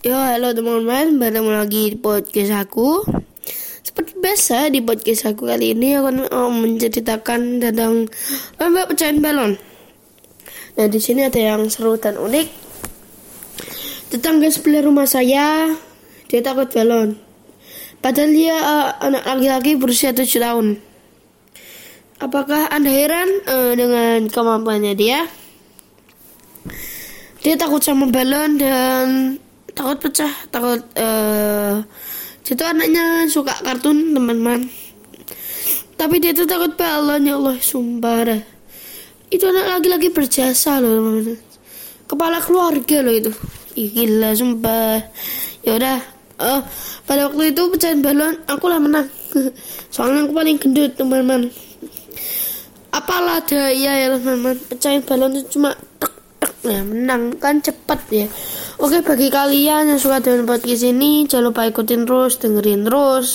Yo, halo teman-teman, bertemu lagi di podcast aku. Seperti biasa di podcast aku kali ini akan menceritakan tentang lomba pecahan balon. Nah, di sini ada yang seru dan unik. Tetangga sebelah rumah saya, dia takut balon. Padahal dia uh, anak laki-laki berusia 7 tahun. Apakah Anda heran uh, dengan kemampuannya dia? Dia takut sama balon dan takut pecah takut uh, itu anaknya suka kartun teman-teman. Tapi dia tuh takut balon ya Allah sumpah itu anak lagi-lagi berjasa loh teman-teman. Kepala keluarga loh itu. Ih, gila sumpah. Ya udah uh, pada waktu itu pecahan balon aku lah menang. Soalnya aku paling gendut teman-teman. Apalah daya ya teman-teman. Pecahin balon itu cuma ya menang. Kan cepat ya. Oke bagi kalian yang suka dengan podcast ini jangan lupa ikutin terus dengerin terus